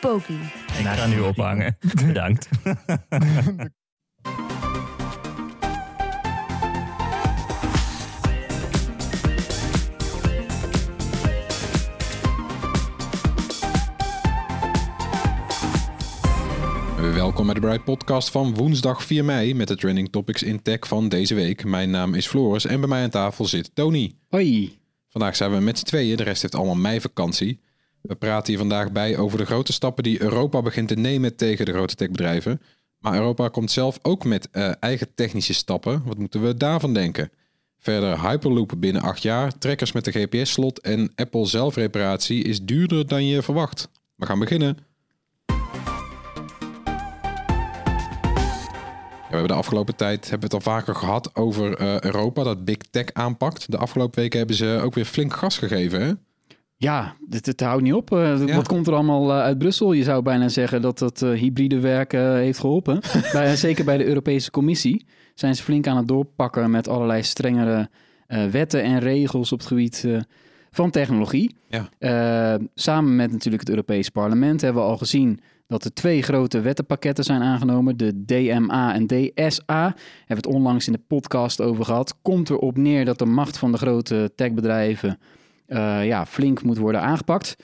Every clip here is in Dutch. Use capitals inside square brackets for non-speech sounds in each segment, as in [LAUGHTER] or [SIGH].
Poki. Ik ga nu ophangen. [LAUGHS] Bedankt. Welkom bij de Bright Podcast van woensdag 4 mei met de trending topics in tech van deze week. Mijn naam is Floris en bij mij aan tafel zit Tony. Hoi. Vandaag zijn we met z'n tweeën, de rest heeft allemaal meivakantie. We praten hier vandaag bij over de grote stappen die Europa begint te nemen tegen de grote techbedrijven. Maar Europa komt zelf ook met eh, eigen technische stappen. Wat moeten we daarvan denken? Verder Hyperloop binnen 8 jaar, trekkers met de GPS-slot en Apple zelfreparatie is duurder dan je verwacht. We gaan beginnen. Ja, we hebben de afgelopen tijd hebben we het al vaker gehad over eh, Europa dat Big Tech aanpakt. De afgelopen weken hebben ze ook weer flink gas gegeven. Hè? Ja, dit houdt niet op. Eh, Ja. Wat komt er allemaal eh, uit Brussel? Je zou bijna zeggen dat dat eh, hybride werken heeft geholpen. [LAUGHS] bij, zeker bij de Europese Commissie zijn ze flink aan het doorpakken met allerlei strengere eh, wetten en regels op het gebied eh, van technologie. Ja. Eh, samen met natuurlijk het Europees Parlement hebben we al gezien dat er twee grote wettenpakketten zijn aangenomen. De DMA en DSA. Hebben we het onlangs in de podcast over gehad. Komt erop neer dat de macht van de grote techbedrijven eh, ja, flink moet worden aangepakt.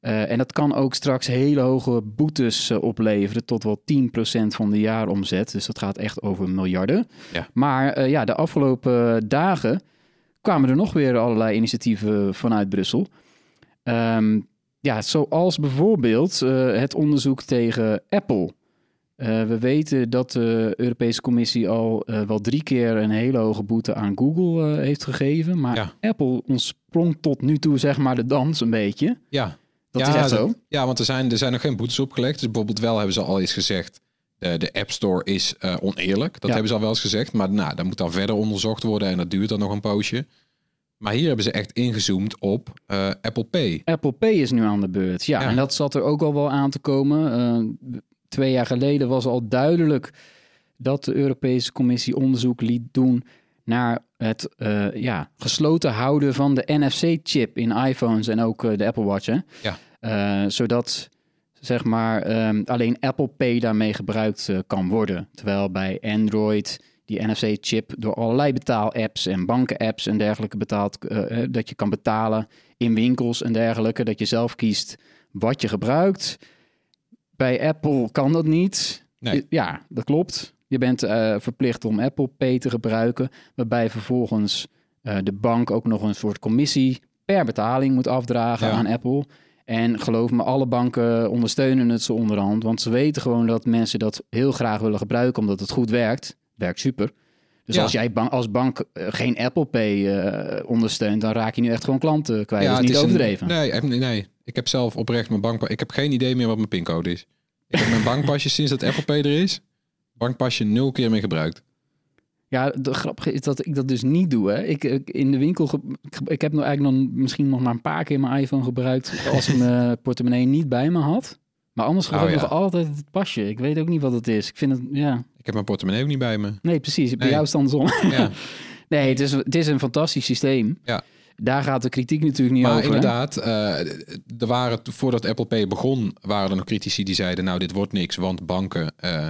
Eh, en dat kan ook straks hele hoge boetes eh, opleveren, tot wel 10% van de jaaromzet. Dus dat gaat echt over miljarden. Ja. Maar ja, de afgelopen dagen kwamen er nog weer allerlei initiatieven vanuit Brussel. Ehm, ja, zoals bijvoorbeeld het onderzoek tegen Apple. We weten dat de Europese Commissie al wel drie keer een hele hoge boete aan Google heeft gegeven. Maar Ja. Apple ontsprong tot nu toe zeg maar de dans een beetje. Ja, Dat ja, is echt zo. dat- Ja, want er zijn, er zijn nog geen boetes opgelegd. Dus bijvoorbeeld wel hebben ze al eens gezegd... De, de App Store is eh, oneerlijk. Dat Ja. hebben ze al wel eens gezegd. Maar nou, dat moet dan verder onderzocht worden. En dat duurt dan nog een poosje. Maar hier hebben ze echt ingezoomd op eh, Apple Pay. Apple Pay is nu aan de beurt. Ja, Ja. en dat zat er ook al wel aan te komen. Eh, twee jaar geleden was al duidelijk dat de Europese Commissie onderzoek liet doen naar het eh, ja, gesloten houden van de NFC-chip in iPhones en ook eh, de Apple Watch. Hè? Ja. Eh, zodat zeg maar ehm, alleen Apple Pay daarmee gebruikt kan worden. Terwijl bij Android die NFC-chip door allerlei betaal-apps en banken-apps en dergelijke betaald, dat je kan betalen in winkels en dergelijke, dat je zelf kiest wat je gebruikt. Bij Apple kan dat niet. Nee. Ja, dat klopt. Je bent eh, verplicht om Apple Pay te gebruiken, waarbij vervolgens eh, de bank ook nog een soort commissie per betaling moet afdragen Ja. aan Apple. En geloof me, alle banken ondersteunen het zo onderhand, want ze weten gewoon dat mensen dat heel graag willen gebruiken omdat het goed werkt. Werkt super. Dus Ja. als jij ban- als bank eh, geen Apple Pay ondersteunt, dan raak je nu echt gewoon klanten kwijt. dat is niet een- overdreven. nee, echt- nee, nee, ik heb zelf oprecht mijn bankpas. Ik heb geen idee meer wat mijn pincode is. Ik heb mijn bankpasje [LAUGHS] sinds dat Apple Pay er is. Bankpasje nul keer meer gebruikt. Ja, de grappige is dat ik dat dus niet doe. Hè. Ik, ik- in de winkel, ik, ik heb nog eigenlijk nog, misschien nog maar een paar keer mijn iPhone gebruikt als ik mijn [LAUGHS] portemonnee niet bij me had. Maar anders Oh, gebruik ik ja. nog altijd het pasje. Ik weet ook niet wat het is. Ik vind het, ja. Ik heb mijn portemonnee ook niet bij me. Nee, precies. Bij Nee. jou is het andersom. Ja. [LAUGHS] Nee, het is, het is een fantastisch systeem. Ja. Daar gaat de kritiek natuurlijk niet Maar over. inderdaad, eh, er waren, voordat Apple Pay begon, waren er nog critici die zeiden, nou dit wordt niks, want banken eh,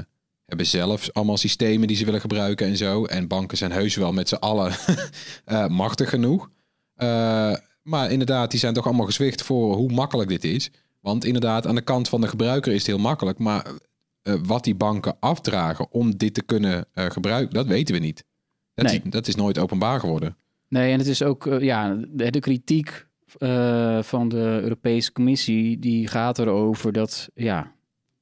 hebben zelf allemaal systemen die ze willen gebruiken en zo. En banken zijn heus wel met z'n allen [LAUGHS] eh, machtig genoeg. Eh, maar inderdaad, die zijn toch allemaal gezwicht voor hoe makkelijk dit is. Want inderdaad, aan de kant van de gebruiker is het heel makkelijk. Maar eh, wat die banken afdragen om dit te kunnen gebruiken, dat weten we niet. Dat, Nee. is, dat is nooit openbaar geworden. Nee, en het is ook, ja, de, de kritiek van de Europese Commissie, die gaat erover dat, ja,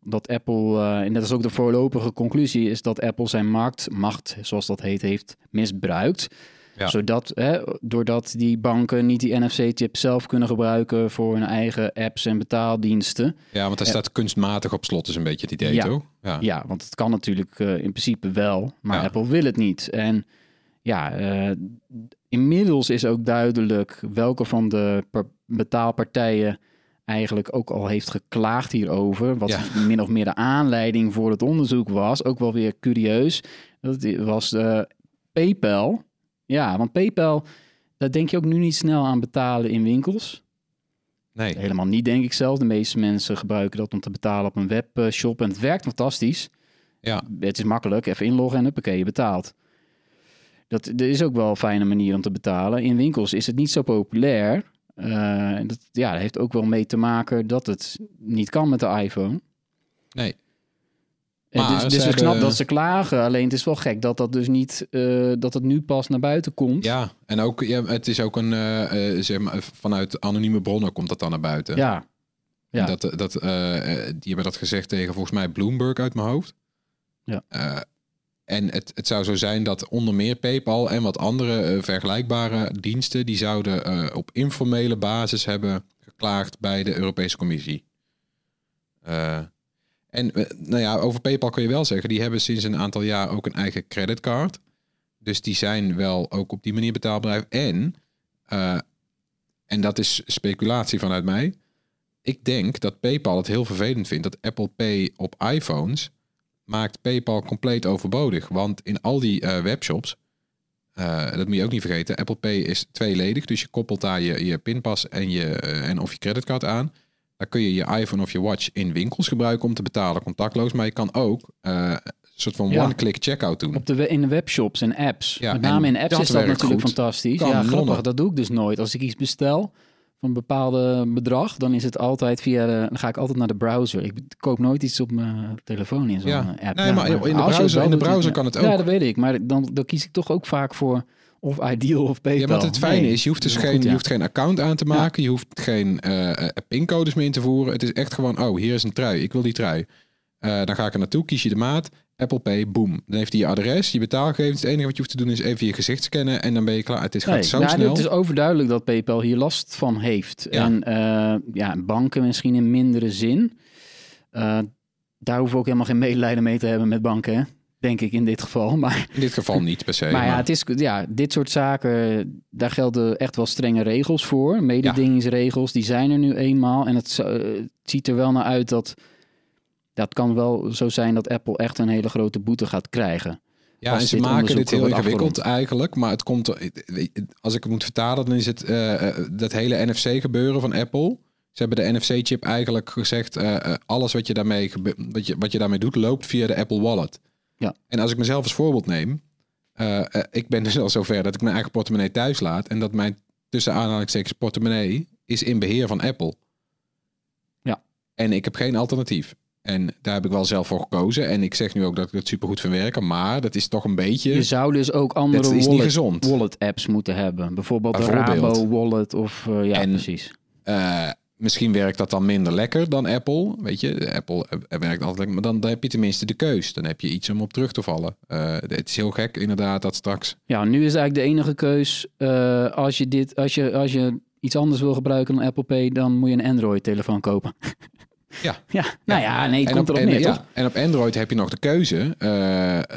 dat Apple, eh, en dat is ook de voorlopige conclusie, is dat Apple zijn marktmacht, zoals dat heet, heeft misbruikt. Ja. Zodat, hè, doordat die banken niet die NFC-chip zelf kunnen gebruiken voor hun eigen apps en betaaldiensten. Ja, want hij staat kunstmatig op slot, is een beetje het idee, Ja. toch? Ja. Ja, want het kan natuurlijk eh, in principe wel, maar Ja. Apple wil het niet. En ja, eh, inmiddels is ook duidelijk welke van de par- betaalpartijen eigenlijk ook al heeft geklaagd hierover. Wat Ja. min of meer de aanleiding voor het onderzoek was. Ook wel weer curieus. Dat was eh, PayPal. Ja, want PayPal, daar denk je ook nu niet snel aan betalen in winkels. Nee. Helemaal niet, denk ik zelf. De meeste mensen gebruiken dat om te betalen op een webshop. En het werkt fantastisch. Ja. Het is makkelijk. Even inloggen en huppakee, je betaalt. Dat, er is ook wel een fijne manier om te betalen. In winkels is het niet zo populair. Eh, dat ja, dat heeft ook wel mee te maken dat het niet kan met de iPhone. Nee. En Maar dus dus ik snap dat ze klagen. Alleen het is wel gek dat dat dus niet... eh, dat het nu pas naar buiten komt. Ja, en ook, ja, het is ook een, eh, zeg maar, vanuit anonieme bronnen komt dat dan naar buiten. Ja. Ja. En Dat, dat, die hebben dat gezegd tegen volgens mij Bloomberg uit mijn hoofd. Ja. En het, het zou zo zijn dat onder meer PayPal en wat andere eh, vergelijkbare diensten, die zouden eh, op informele basis hebben geklaagd bij de Europese Commissie. Eh, en nou ja, over PayPal kun je wel zeggen, die hebben sinds een aantal jaar ook een eigen creditcard. Dus die zijn wel ook op die manier betaalbaar. En, en dat is speculatie vanuit mij. Ik denk dat PayPal het heel vervelend vindt dat Apple Pay op iPhones maakt PayPal compleet overbodig. Want in al die eh, webshops, eh, dat moet je ook niet vergeten, Apple Pay is tweeledig. Dus je koppelt daar je, je pinpas en, je, eh, en of je creditcard aan. Dan kun je je iPhone of je watch in winkels gebruiken om te betalen contactloos. Maar je kan ook een soort van Ja. one-click checkout doen. Op de, in de webshops en apps. Ja, Met name in apps is dat natuurlijk goed. fantastisch. Kan ja, grappig. nonnen. Dat doe ik dus nooit. Als ik iets bestel van bepaalde bedrag, dan is het altijd via de, dan ga ik altijd naar de browser. Ik koop nooit iets op mijn telefoon in zo'n Ja. app. Nee, maar in de browser- in de browser ja. kan het Ja, ook. dat weet ik. Maar dan, dan kies ik toch ook vaak voor of Ideal of PayPal. Ja, want het fijne Nee, is, je hoeft dus geen, goed, je ja. hoeft geen account aan te maken. Je hoeft geen eh, eh, pincodes meer in te voeren. Het is echt gewoon, oh, hier is een trui. Ik wil die trui. Eh, dan ga ik er naartoe, kies je de maat. Apple Pay, boom. Dan heeft hij je adres, je betaalgegevens. Het enige wat je hoeft te doen is even je gezicht scannen en dan ben je klaar. Het is, gaat Nee, zo ja, snel. Het is overduidelijk dat PayPal hier last van heeft. Ja. En eh, ja, banken misschien in mindere zin. Eh, daar hoeven we ook helemaal geen medelijden mee te hebben met banken, hè? denk ik in dit geval. Maar, In dit geval niet per se. maar ja, het is, ja, dit soort zaken, daar gelden echt wel strenge regels voor. Mededingingsregels, die zijn er nu eenmaal. En het, eh, het ziet er wel naar uit dat... Dat kan wel zo zijn dat Apple echt een hele grote boete gaat krijgen. Ja, en ze maken dit heel ingewikkeld eigenlijk. Maar het komt, als ik het moet vertalen, dan is het eh, eh, dat hele NFC-gebeuren van Apple. Ze hebben de NFC-chip eigenlijk gezegd, eh, alles wat je, daarmee wat, je, wat je daarmee doet, loopt via de Apple Wallet. Ja. En als ik mezelf als voorbeeld neem, ik ben dus al zover dat ik mijn eigen portemonnee thuis laat. En dat mijn tussen aanhalingstekens portemonnee is in beheer van Apple. Ja. En ik heb geen alternatief. En daar heb ik wel zelf voor gekozen. En ik zeg nu ook dat ik het supergoed vind werken. Maar dat is toch een beetje... Je zou dus ook andere Dat is niet wallet, gezond. wallet apps moeten hebben. Bijvoorbeeld de. Rabo wallet of eh, ja, En- precies. Eh, misschien werkt dat dan minder lekker dan Apple. Weet je, Apple eh, werkt altijd lekker. Maar dan, dan heb je tenminste de keus. Dan heb je iets om op terug te vallen. Het is heel gek inderdaad dat straks... Ja, nu is eigenlijk de enige keus als je dit, als je, als je iets anders wil gebruiken dan Apple Pay, dan moet je een Android telefoon kopen. [LAUGHS] Ja. [LAUGHS] ja, nou ja, nee, het en komt op, erop neer, ja, toch? en op Android heb je nog de keuze. Eh,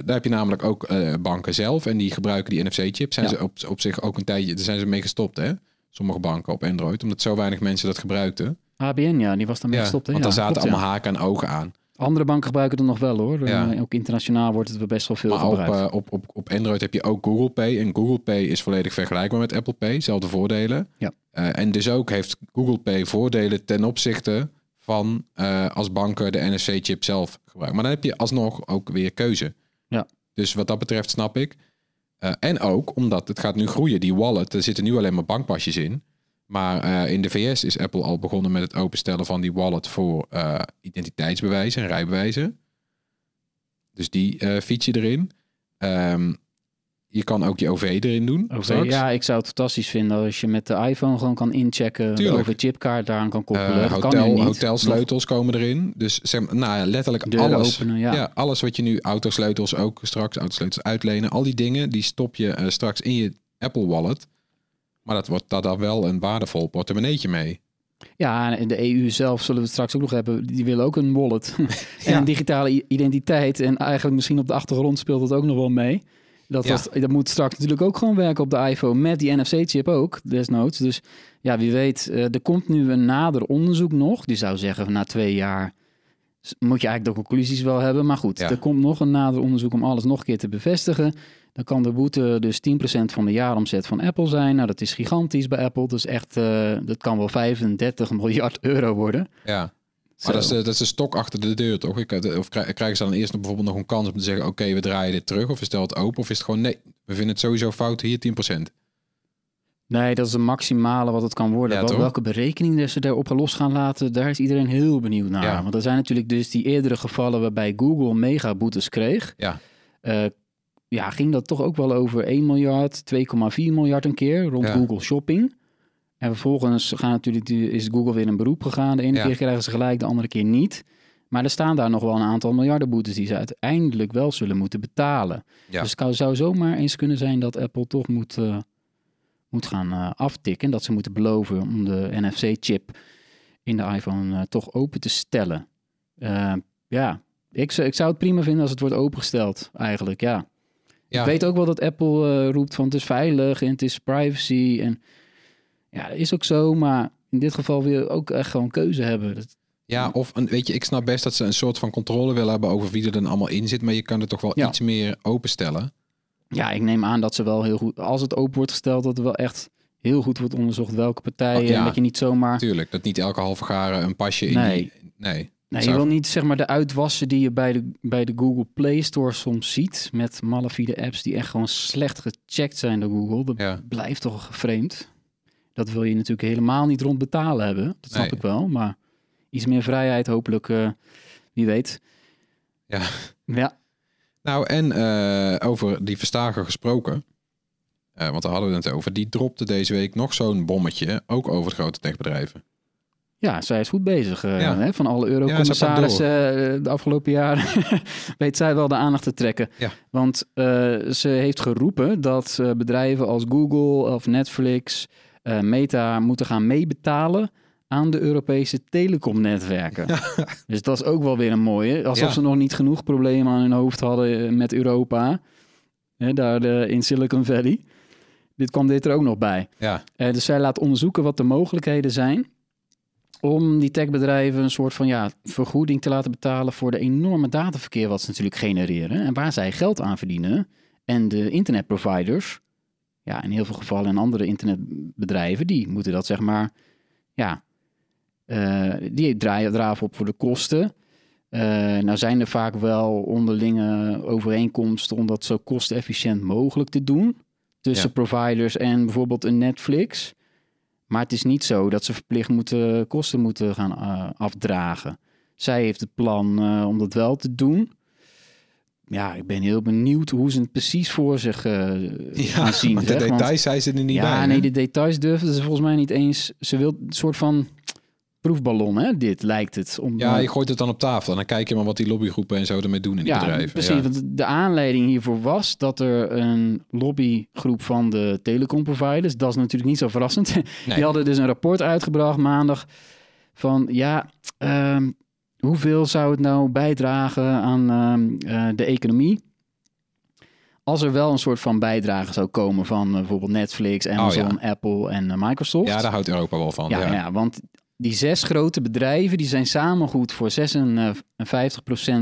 daar heb je namelijk ook eh, banken zelf. En die gebruiken die NFC-chip. Zijn Ja. ze op, op zich ook een tijdje... Daar zijn ze mee gestopt, hè? Sommige banken op Android. Omdat zo weinig mensen dat gebruikten. ABN, ja, die was daarmee Ja, gestopt. hè? want daar zaten klopt, allemaal haken en ogen aan. Andere banken gebruiken het nog wel hoor. Eh, ook internationaal wordt het best wel veel Maar op, gebruikt. eh, op, op, op Android heb je ook Google Pay. En Google Pay is volledig vergelijkbaar met Apple Pay. Zelfde voordelen. Ja. En dus ook heeft Google Pay voordelen ten opzichte van eh, als banken de NFC-chip zelf gebruiken. Maar dan heb je alsnog ook weer keuze. Ja. Dus wat dat betreft snap ik. Eh, en ook omdat het gaat nu groeien. Die wallet, er zitten nu alleen maar bankpasjes in. Maar eh, in de VS is Apple al begonnen met het openstellen van die wallet voor identiteitsbewijzen en rijbewijzen. Dus die fiets je erin. Ehm, je kan ook je OV erin doen. OV, straks. ja, ik zou het fantastisch vinden als je met de iPhone gewoon kan inchecken. Tuurlijk. Over chipkaart daaraan kan koppelen. Eh, kan nu hotel, niet. hotelsleutels komen erin. Dus zeg nou ja, letterlijk Deuren alles. openen, ja. alles wat je nu, autosleutels ook straks, autosleutels uitlenen. Al die dingen, die stop je eh, straks in je Apple Wallet. Maar dat wordt daar dan wel een waardevol portemonneetje mee. Ja, en de EU zelf zullen we het straks ook nog hebben. Die willen ook een wallet. [LAUGHS] en Ja. een digitale identiteit. En eigenlijk misschien op de achtergrond speelt dat ook nog wel mee. Dat, Ja. was, dat moet straks natuurlijk ook gewoon werken op de iPhone. Met die NFC-chip ook, desnoods. Dus ja, wie weet. eh, er komt nu een nader onderzoek nog. Die zou zeggen, na twee jaar moet je eigenlijk de conclusies wel hebben. Maar goed, Ja. er komt nog een nader onderzoek om alles nog een keer te bevestigen. Dan kan de boete dus 10% van de jaaromzet van Apple zijn. Nou, dat is gigantisch bij Apple. Dus echt, eh, dat kan wel 35 miljard euro worden. Ja. Maar dat is, de, dat is de stok achter de deur, toch? Eh, of krij- krijgen ze dan eerst nog bijvoorbeeld nog een kans om te zeggen... oké, we draaien dit terug, of is het open? Of is het gewoon, nee, we vinden het sowieso fout, hier 10%. Nee, dat is de maximale wat het kan worden. Ja, Wel- toch? welke berekeningen ze daarop los gaan laten, daar is iedereen heel benieuwd naar. Ja. Want er zijn natuurlijk dus die eerdere gevallen waarbij Google mega boetes kreeg. Ja. Eh, ja, ging dat toch ook wel over 1 miljard, 2,4 miljard een keer rond Ja. Google Shopping. En vervolgens gaan natuurlijk, is Google weer in beroep gegaan. De ene Ja. keer krijgen ze gelijk, de andere keer niet. Maar er staan daar nog wel een aantal miljardenboetes die ze uiteindelijk wel zullen moeten betalen. Ja. Dus het zou zomaar eens kunnen zijn dat Apple toch moet, eh, moet gaan eh, aftikken. Dat ze moeten beloven om de NFC-chip in de iPhone eh, toch open te stellen. Eh, ja, ik, zou- ik zou het prima vinden als het wordt opengesteld, eigenlijk, ja. Ja. Ik weet ook wel dat Apple roept van het is veilig en het is privacy. En ja, dat is ook zo, maar in dit geval wil je ook echt gewoon keuze hebben. Dat, Ja, of een, weet je, ik snap best dat ze een soort van controle willen hebben over wie er dan allemaal in zit, maar je kan het toch wel Ja. iets meer openstellen. ja, ik neem aan dat ze wel heel goed, als het open wordt gesteld, dat er wel echt heel goed wordt onderzocht welke partijen. Oh, ja. En dat je niet zomaar Tuurlijk, dat niet elke halve garen een pasje in Nee. die... Nee. Nee, Zou- je wil niet zeg maar de uitwassen die je bij de, bij de Google Play Store soms ziet. Met malafide apps die echt gewoon slecht gecheckt zijn door Google. Dat Ja. blijft toch vreemd. Dat wil je natuurlijk helemaal niet rond betalen hebben. Dat snap Nee. ik wel. Maar iets meer vrijheid hopelijk, eh, wie weet. Ja. Ja, Nou, en eh, over die verstager gesproken, eh, want daar hadden we het over, die dropte deze week nog zo'n bommetje, ook over de grote techbedrijven. ja zij is goed bezig. Ja. hè? Van alle Ja, eurocommissarissen eh, de afgelopen jaren [LAUGHS] weet zij wel de aandacht te trekken. Ja. Want ze heeft geroepen dat bedrijven als Google of Netflix, eh, Meta moeten gaan meebetalen aan de Europese telecomnetwerken. [LAUGHS] dus dat is ook wel weer een mooie. Alsof Ja. ze nog niet genoeg problemen aan hun hoofd hadden eh, met Europa. Hè, daar in Silicon Valley. Dit kwam dit er ook nog bij. Ja, Eh, dus zij laat onderzoeken wat de mogelijkheden zijn om die techbedrijven een soort van ja, vergoeding te laten betalen voor de enorme dataverkeer wat ze natuurlijk genereren en waar zij geld aan verdienen. En de internetproviders, ja, in heel veel gevallen en andere internetbedrijven, die moeten dat zeg maar, ja, eh, die draaien draven op voor de kosten. Eh, nou zijn er vaak wel onderlinge overeenkomsten om dat zo kostenefficiënt mogelijk te doen tussen Ja. providers en bijvoorbeeld een Netflix. Maar het is niet zo dat ze verplicht moeten, kosten moeten gaan eh, afdragen. Zij heeft het plan om dat wel te doen. Ja, ik ben heel benieuwd hoe ze het precies voor zich eh, gaan zien. want de zeg, want- details zijn ze er niet ja, bij. hè? nee, de details durven ze volgens mij niet eens. Ze wil een soort van proefballon, hè? Dit lijkt het. Om, Ja, eh, je gooit het dan op tafel en dan kijk je maar wat die lobbygroepen en zo ermee doen in die ja, bedrijven. precies. Ja. Want de aanleiding hiervoor was dat er een lobbygroep van de telecomproviders, dat is natuurlijk niet zo verrassend, [LAUGHS] Nee. die hadden dus een rapport uitgebracht maandag van ja, ehm, hoeveel zou het nou bijdragen aan ehm, eh, de economie? Als er wel een soort van bijdrage zou komen van eh, bijvoorbeeld Netflix, Amazon, Apple en eh, Microsoft. Oh, ja, daar houdt Europa wel van. Ja, Ja, ja. want die zes grote bedrijven die zijn samen goed voor 56%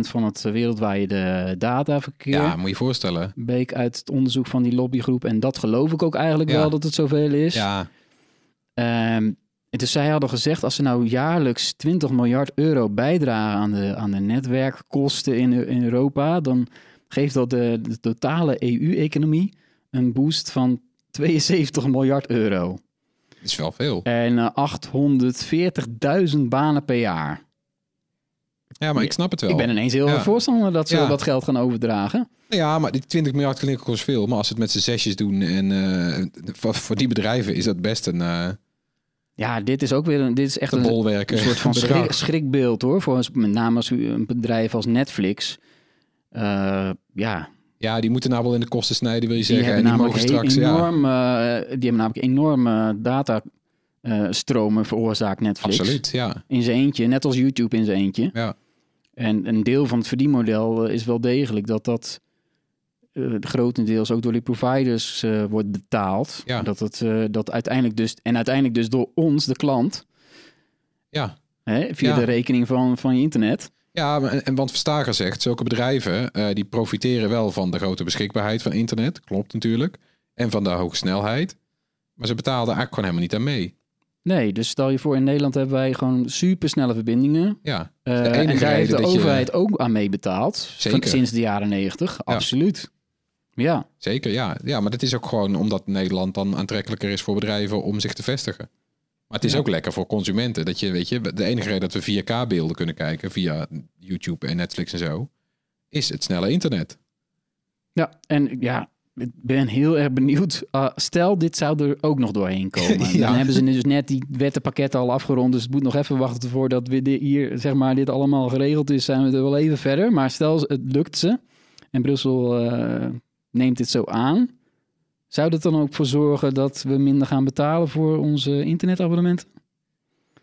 van het wereldwijde dataverkeer. Ja, moet je je voorstellen. Bleek uit het onderzoek van die lobbygroep. En dat geloof ik ook eigenlijk Ja. wel dat het zoveel is. Ja, Ehm, dus zij hadden gezegd, als ze nou jaarlijks 20 miljard euro bijdragen aan de, aan de netwerkkosten in, in Europa, dan geeft dat de, de totale EU-economie een boost van 72 miljard euro. dat is wel veel. En eh, 840.000 banen per jaar. Ja, maar ik snap het wel. Ik ben ineens heel Ja. voorstander dat ze Ja. dat geld gaan overdragen. Ja, maar die 20 miljard klinkt ook als veel. Maar als ze het met z'n zesjes doen en eh, voor, voor die bedrijven is dat best een, eh Ja, dit is ook weer een, dit is echt een een, soort van schrik, schrikbeeld hoor. Voor, met name als u een bedrijf als Netflix. eh, ja, Ja, die moeten nou wel in de kosten snijden, wil je Die zeggen. En die mogen straks... Ja, enorm, eh, die hebben namelijk enorme datastromen veroorzaakt Netflix. absoluut, ja. In zijn eentje, net als YouTube in zijn eentje. ja. En een deel van het verdienmodel eh, is wel degelijk dat dat eh, grotendeels ook door die providers eh, wordt betaald. Ja. Dat het eh, dat uiteindelijk dus en uiteindelijk dus door ons, de klant, Ja, hè, via Ja. de rekening van, van je internet. Ja, en, en want Verstager zegt, zulke bedrijven die profiteren wel van de grote beschikbaarheid van internet. Klopt natuurlijk. En van de hoge snelheid. Maar ze betaalden eigenlijk gewoon helemaal niet aan mee. Nee, dus stel je voor, in Nederland hebben wij gewoon supersnelle verbindingen. Ja, en daar heeft de je- overheid ook aan meebetaald. van- Zeker. Sinds de jaren negentig, Ja. absoluut. Ja, zeker. Ja. ja, maar dat is ook gewoon omdat Nederland dan aantrekkelijker is voor bedrijven om zich te vestigen. Maar het is Ja. ook lekker voor consumenten. Dat je, weet je, de enige reden dat we 4K-beelden kunnen kijken via YouTube en Netflix en zo, is het snelle internet. ja. en ja, ik ben heel erg benieuwd. Uh, stel, dit zou er ook nog doorheen [LAUGHS] komen. Ja. Dan hebben ze dus net die wettenpakketten al afgerond. Dus het moet nog even wachten voordat we dit hier, zeg maar, dit allemaal geregeld is. Zijn we er wel even verder. Maar stel, het lukt ze. En Brussel eh, neemt dit zo aan. Zou dat dan ook voor zorgen dat we minder gaan betalen voor onze internetabonnementen?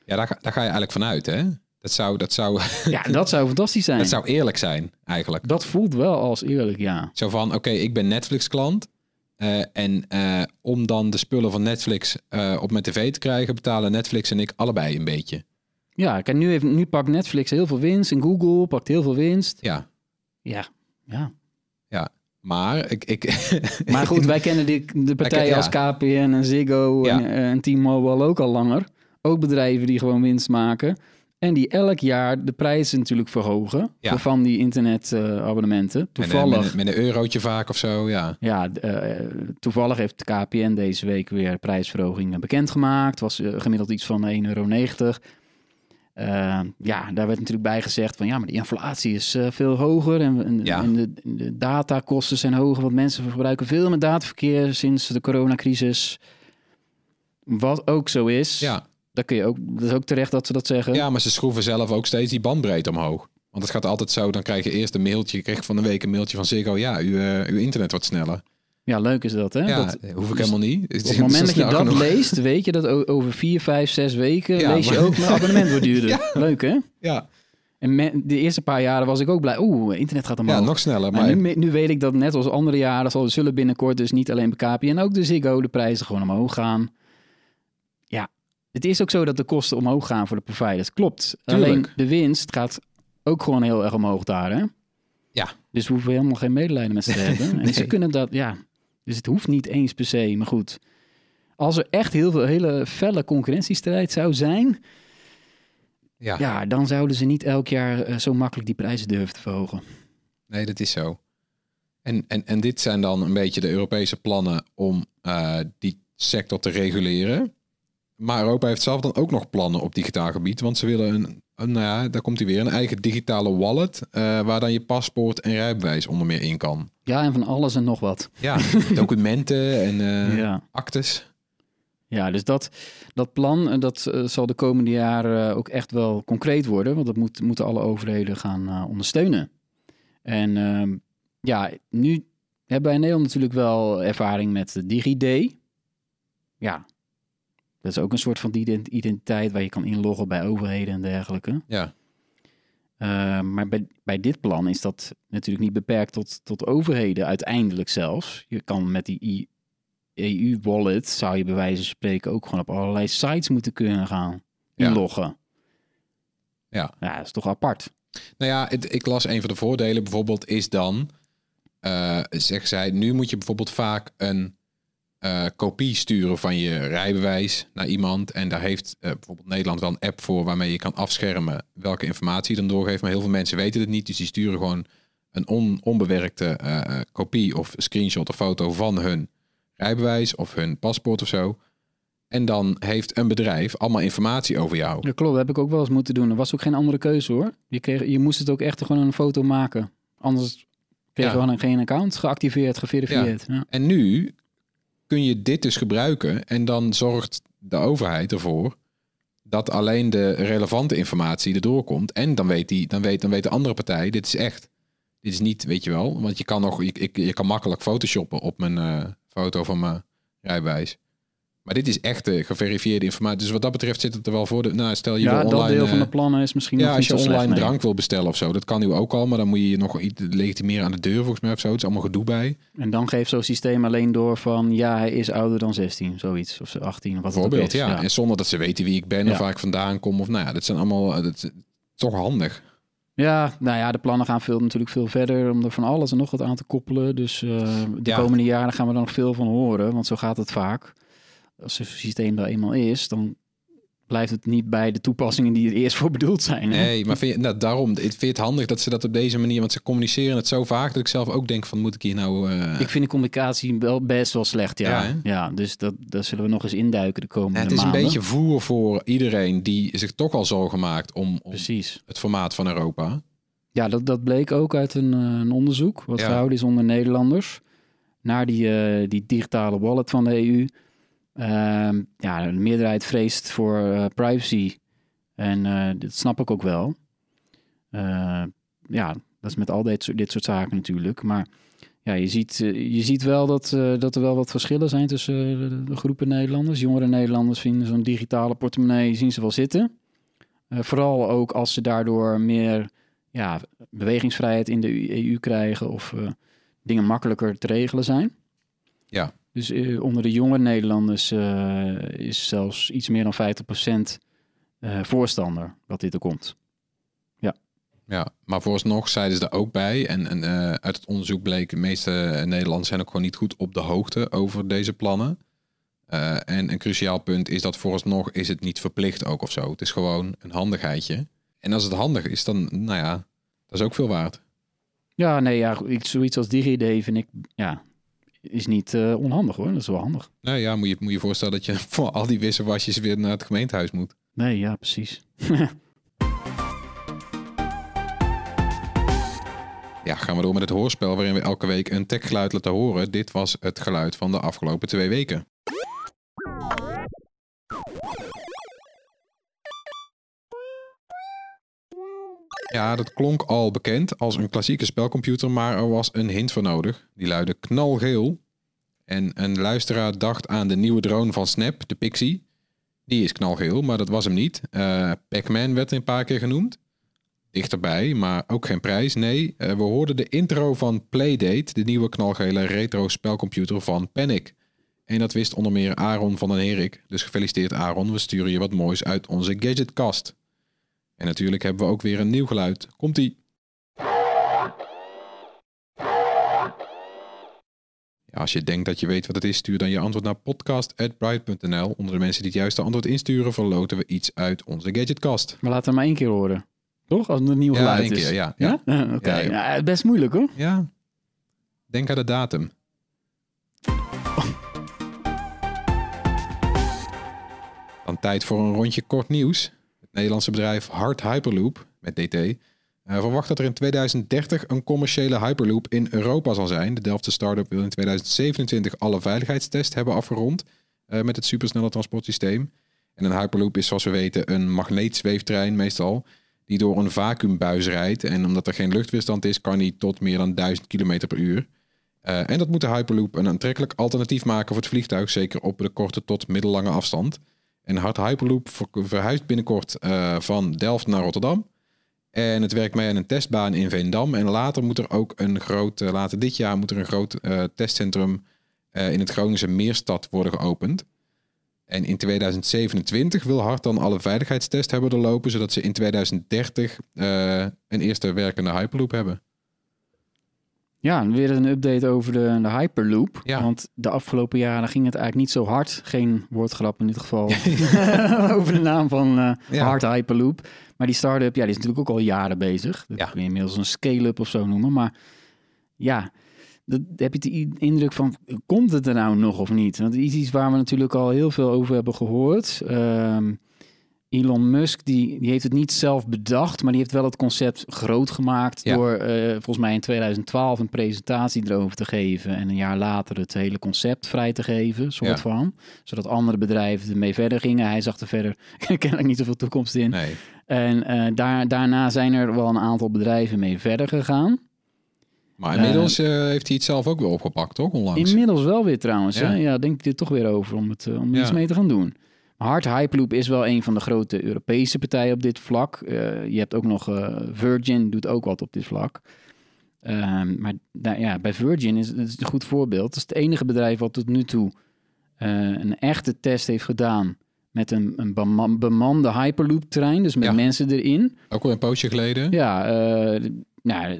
Ja, daar, ga- daar ga je eigenlijk vanuit, hè? Dat zou, dat, zou, [LAUGHS] Ja, dat zou fantastisch zijn. dat zou eerlijk zijn, eigenlijk. Dat voelt wel als eerlijk, ja. Zo van, oké, ik ben Netflix-klant. eh, en eh, om dan de spullen van Netflix eh, op mijn tv te krijgen, betalen Netflix en ik allebei een beetje. Ja, kijk, nu, heeft, nu pakt Netflix heel veel winst en Google pakt heel veel winst. Ja, Ja, ja. Maar ik... ik [LAUGHS] Maar goed, wij kennen die, de partijen ja. als KPN en Ziggo Ja. en, en T-Mobile ook al langer. Ook bedrijven die gewoon winst maken. En die elk jaar de prijzen natuurlijk verhogen Ja. van die internetabonnementen. Een- Toevallig, met, een- met een eurotje vaak of zo, ja. ja, eh, toevallig heeft de KPN deze week weer prijsverhogingen bekendgemaakt. Was eh, gemiddeld iets van 1,90 euro. Eh, ja, daar werd natuurlijk bij gezegd van ja, maar die inflatie is eh, veel hoger en, en, Ja. en de, de datakosten zijn hoger, want mensen gebruiken veel meer dataverkeer sinds de coronacrisis. Wat ook zo is, Ja, dat kun je ook, dat is ook terecht dat ze dat zeggen. ja, maar ze schroeven zelf ook steeds die bandbreedte omhoog. Want het gaat altijd zo, dan krijg je eerst een mailtje. Kreeg van de week een mailtje van Ziggo. Ja, uw, eh, uw internet wordt sneller. Ja, leuk is dat, hè? Ja, dat, hoef ik dus helemaal niet. op [LAUGHS] het moment dat je dat leest, weet je dat over vier, vijf, zes weken Ja, lees je ook mijn abonnement wordt duurder. [LAUGHS] Leuk, hè? Ja, En me- de eerste paar jaren was ik ook blij. Oeh, internet gaat omhoog. ja, nog sneller. Maar Maar nu, nu weet ik dat net als andere jaren zal, zullen binnenkort dus niet alleen bij KPN, ook de Ziggo de prijzen gewoon omhoog gaan. Ja, het is ook zo dat de kosten omhoog gaan voor de providers. Klopt. Tuurlijk. Alleen de winst gaat ook gewoon heel erg omhoog daar, hè? Ja. Dus we hoeven helemaal geen medelijden met ze te [LAUGHS] hebben. En ze kunnen dat, ja. Dus het hoeft niet eens per se, maar goed. Als er echt heel veel hele felle concurrentiestrijd zou zijn, ja, ja, dan zouden ze niet elk jaar eh, zo makkelijk die prijzen durven te verhogen. nee, dat is zo. En, en, en dit zijn dan een beetje de Europese plannen om eh, die sector te reguleren. Maar Europa heeft zelf dan ook nog plannen op digitaal gebied. Want ze willen een, een nou ja, daar komt hij weer, een eigen digitale wallet. eh, waar dan je paspoort en rijbewijs onder meer in kan. Ja, en van alles en nog wat. Ja, [LAUGHS] documenten en eh, Ja. actes. Ja, dus dat, dat plan eh, dat zal de komende jaren ook echt wel concreet worden. Want dat moet, moeten alle overheden gaan ondersteunen. En ehm, ja, nu hebben wij in Nederland natuurlijk wel ervaring met de DigiD. Ja, dat is ook een soort van ident- identiteit waar je kan inloggen bij overheden en dergelijke. Ja, Uh, maar bij, bij dit plan is dat natuurlijk niet beperkt tot, tot overheden, uiteindelijk zelfs. Je kan met die EU-wallet, zou je bij wijze van spreken ook gewoon op allerlei sites moeten kunnen gaan Ja. inloggen. Ja. ja, dat is toch apart. Nou ja, het- ik las een van de voordelen bijvoorbeeld is dan, eh zeggen zij, nu moet je bijvoorbeeld vaak een eh, kopie sturen van je rijbewijs naar iemand. En daar heeft eh, bijvoorbeeld Nederland wel een app voor waarmee je kan afschermen welke informatie je dan doorgeeft. Maar heel veel mensen weten het niet, dus die sturen gewoon een on, onbewerkte eh, kopie of screenshot of foto van hun rijbewijs of hun paspoort of zo. En dan heeft een bedrijf allemaal informatie over jou. Ja, klopt, dat heb ik ook wel eens moeten doen. Er was ook geen andere keuze hoor. Je, kreeg, je moest het ook echt gewoon een foto maken. Anders kreeg je Ja. gewoon geen account geactiveerd, geverifieerd. Ja. En nu kun je dit dus gebruiken en dan zorgt de overheid ervoor dat alleen de relevante informatie erdoor komt. En dan weet, die, dan weet, dan weet de andere partij, dit is echt. Dit is niet, weet je wel, want je kan nog, ik, je kan makkelijk photoshoppen op mijn eh, foto van mijn rijbewijs. Maar dit is echt eh, geverifieerde informatie. Dus wat dat betreft zit het er wel voor. De, nou, stel je ja, wil dat online, deel van eh, de plannen is misschien ja, nog als je online slecht, nee. drank wil bestellen of zo, dat kan nu ook al, maar dan moet je je nog iets legitimeren aan de deur volgens mij of zo. Het is allemaal gedoe bij. En dan geeft zo'n systeem alleen door van ja, hij is ouder dan 16, zoiets. Of 18, of wat het ook Bijvoorbeeld, is. ja. En zonder dat ze weten wie ik ben Ja. of waar ik vandaan kom. Of nou ja, dat zijn allemaal eh, dat toch handig. Ja, nou ja, de plannen gaan veel, natuurlijk veel verder om er van alles en nog wat aan te koppelen. Dus eh, de Ja. komende jaren gaan we er nog veel van horen, want zo gaat het vaak. Als het systeem er eenmaal is, dan blijft het niet bij de toepassingen die er eerst voor bedoeld zijn. hè? Nee, maar vind je, nou, daarom, vind het handig dat ze dat op deze manier, want ze communiceren het zo vaak dat ik zelf ook denk van moet ik hier nou... eh, Ik vind de communicatie wel best wel slecht, ja. Ja, dus dat, daar zullen we nog eens induiken de komende ja, het is een maanden. beetje voer voor iedereen die zich toch al zorgen maakt om, om Precies. het formaat van Europa. Ja, dat, dat bleek ook uit een, eh, een onderzoek wat Ja. gehouden is onder Nederlanders naar die, eh, die digitale wallet van de EU. Ehm, ja, de meerderheid vreest voor eh, privacy en eh, dat snap ik ook wel. Eh, ja, dat is met al dit, soort- dit soort zaken natuurlijk. Maar ja, je ziet, eh, je ziet wel dat, dat er wel wat verschillen zijn tussen de, groepen Nederlanders. Jongere Nederlanders vinden zo'n digitale portemonnee zien ze wel zitten. Vooral ook als ze daardoor meer ja, bewegingsvrijheid in de EU krijgen of dingen makkelijker te regelen zijn. Ja. Dus eh, onder de jonge Nederlanders eh, is zelfs iets meer dan 50% eh voorstander dat dit er komt. Ja, maar vooralsnog zeiden ze er ook bij. En, en uit het onderzoek bleek, de meeste Nederlanders zijn ook gewoon niet goed op de hoogte over deze plannen. En een cruciaal punt is dat vooralsnog is het niet verplicht ook of zo. Het is gewoon een handigheidje. En als het handig is, dan, nou ja, dat is ook veel waard. Ja, nee, ja, zoiets als DigiD vind ik, ja, is niet eh, onhandig hoor. Dat is wel handig. Nou ja, moet je moet je voorstellen dat je [LAUGHS] voor al die wisselwasjes weer naar het gemeentehuis moet. Nee, ja, precies. [LAUGHS] Ja, gaan we door met het hoorspel waarin we elke week een techgeluid laten horen. Dit was het geluid van de afgelopen twee weken. Ja, dat klonk al bekend als een klassieke spelcomputer, maar er was een hint voor nodig. Die luidde knalgeel. En een luisteraar dacht aan de nieuwe drone van Snap, de Pixie. Die is knalgeel, maar dat was hem niet. Eh Pac-Man werd een paar keer genoemd dichterbij, maar ook geen prijs. Nee, eh, we hoorden de intro van Playdate, de nieuwe knalgele retro spelcomputer van Panic. En dat wist onder meer Aaron van den Herik. Dus gefeliciteerd Aaron, we sturen je wat moois uit onze gadgetkast. En natuurlijk hebben we ook weer een nieuw geluid. Komt-ie. Ja, als je denkt dat je weet wat het is, stuur dan je antwoord naar podcast.bright.nl. Onder de mensen die het juiste antwoord insturen, verloten we iets uit onze gadgetkast. Maar laten we maar één keer horen. Toch? Als het een nieuw Ja, geluid één is. keer, ja. Ja? [LAUGHS] Oké. Ja, joh. Ja, best moeilijk hoor. Ja. Denk aan de datum. Dan tijd voor een rondje kort nieuws. Nederlandse bedrijf Hard Hyperloop, met DT, eh, verwacht dat er in 2030 een commerciële Hyperloop in Europa zal zijn. De Delftse start-up wil in 2027 alle veiligheidstests hebben afgerond eh, met het supersnelle transportsysteem. En een Hyperloop is zoals we weten een magneetzweeftrein meestal, die door een vacuümbuis rijdt. En omdat er geen luchtweerstand is, kan die tot meer dan 1000 km per uur. Eh, en dat moet de Hyperloop een aantrekkelijk alternatief maken voor het vliegtuig, zeker op de korte tot middellange afstand. En Hard Hyperloop ver- verhuist binnenkort eh, van Delft naar Rotterdam. En het werkt mee aan een testbaan in Veendam. En later moet er ook een groot, eh, later dit jaar moet er een groot eh, testcentrum in het Groningse Meerstad worden geopend. En in 2027 wil Hart dan alle veiligheidstests hebben doorlopen, zodat ze in 2030 eh, een eerste werkende Hyperloop hebben. Ja, en weer een update over de, de Hyperloop. Ja. Want de afgelopen jaren ging het eigenlijk niet zo hard. Geen woordgrap in dit geval. [LAUGHS] [LAUGHS] over de naam van Ja. Hard Hyperloop. Maar die start-up, ja, die is natuurlijk ook al jaren bezig. Dat Ja. kun je inmiddels een scale-up of zo noemen. Maar ja, dat, heb je de indruk van, komt het er nou nog of niet? Want het is iets waar we natuurlijk al heel veel over hebben gehoord. Ehm, Elon Musk, die, die heeft het niet zelf bedacht, maar die heeft wel het concept groot gemaakt Ja. door eh, volgens mij in 2012 een presentatie erover te geven en een jaar later het hele concept vrij te geven, soort Ja. van. Zodat andere bedrijven ermee verder gingen. Hij zag er verder [LAUGHS] kennelijk niet zoveel toekomst in. Nee. En eh, daar, daarna zijn er wel een aantal bedrijven mee verder gegaan. Maar inmiddels eh, heeft hij het zelf ook weer opgepakt, toch? Onlangs. Inmiddels wel weer trouwens. Ja, Ja. ja denk ik er toch weer over om, het, om Ja. iets mee te gaan doen. Hard Hyperloop is wel een van de grote Europese partijen op dit vlak. Eh, je hebt ook nog eh, Virgin, doet ook wat op dit vlak. Ehm, maar daar- ja, bij Virgin is het een goed voorbeeld. Het is het enige bedrijf wat tot nu toe eh, een echte test heeft gedaan met een, een bema- bemande Hyperloop-trein, dus met Ja. mensen erin. Ook al een poosje geleden. Ja, nou,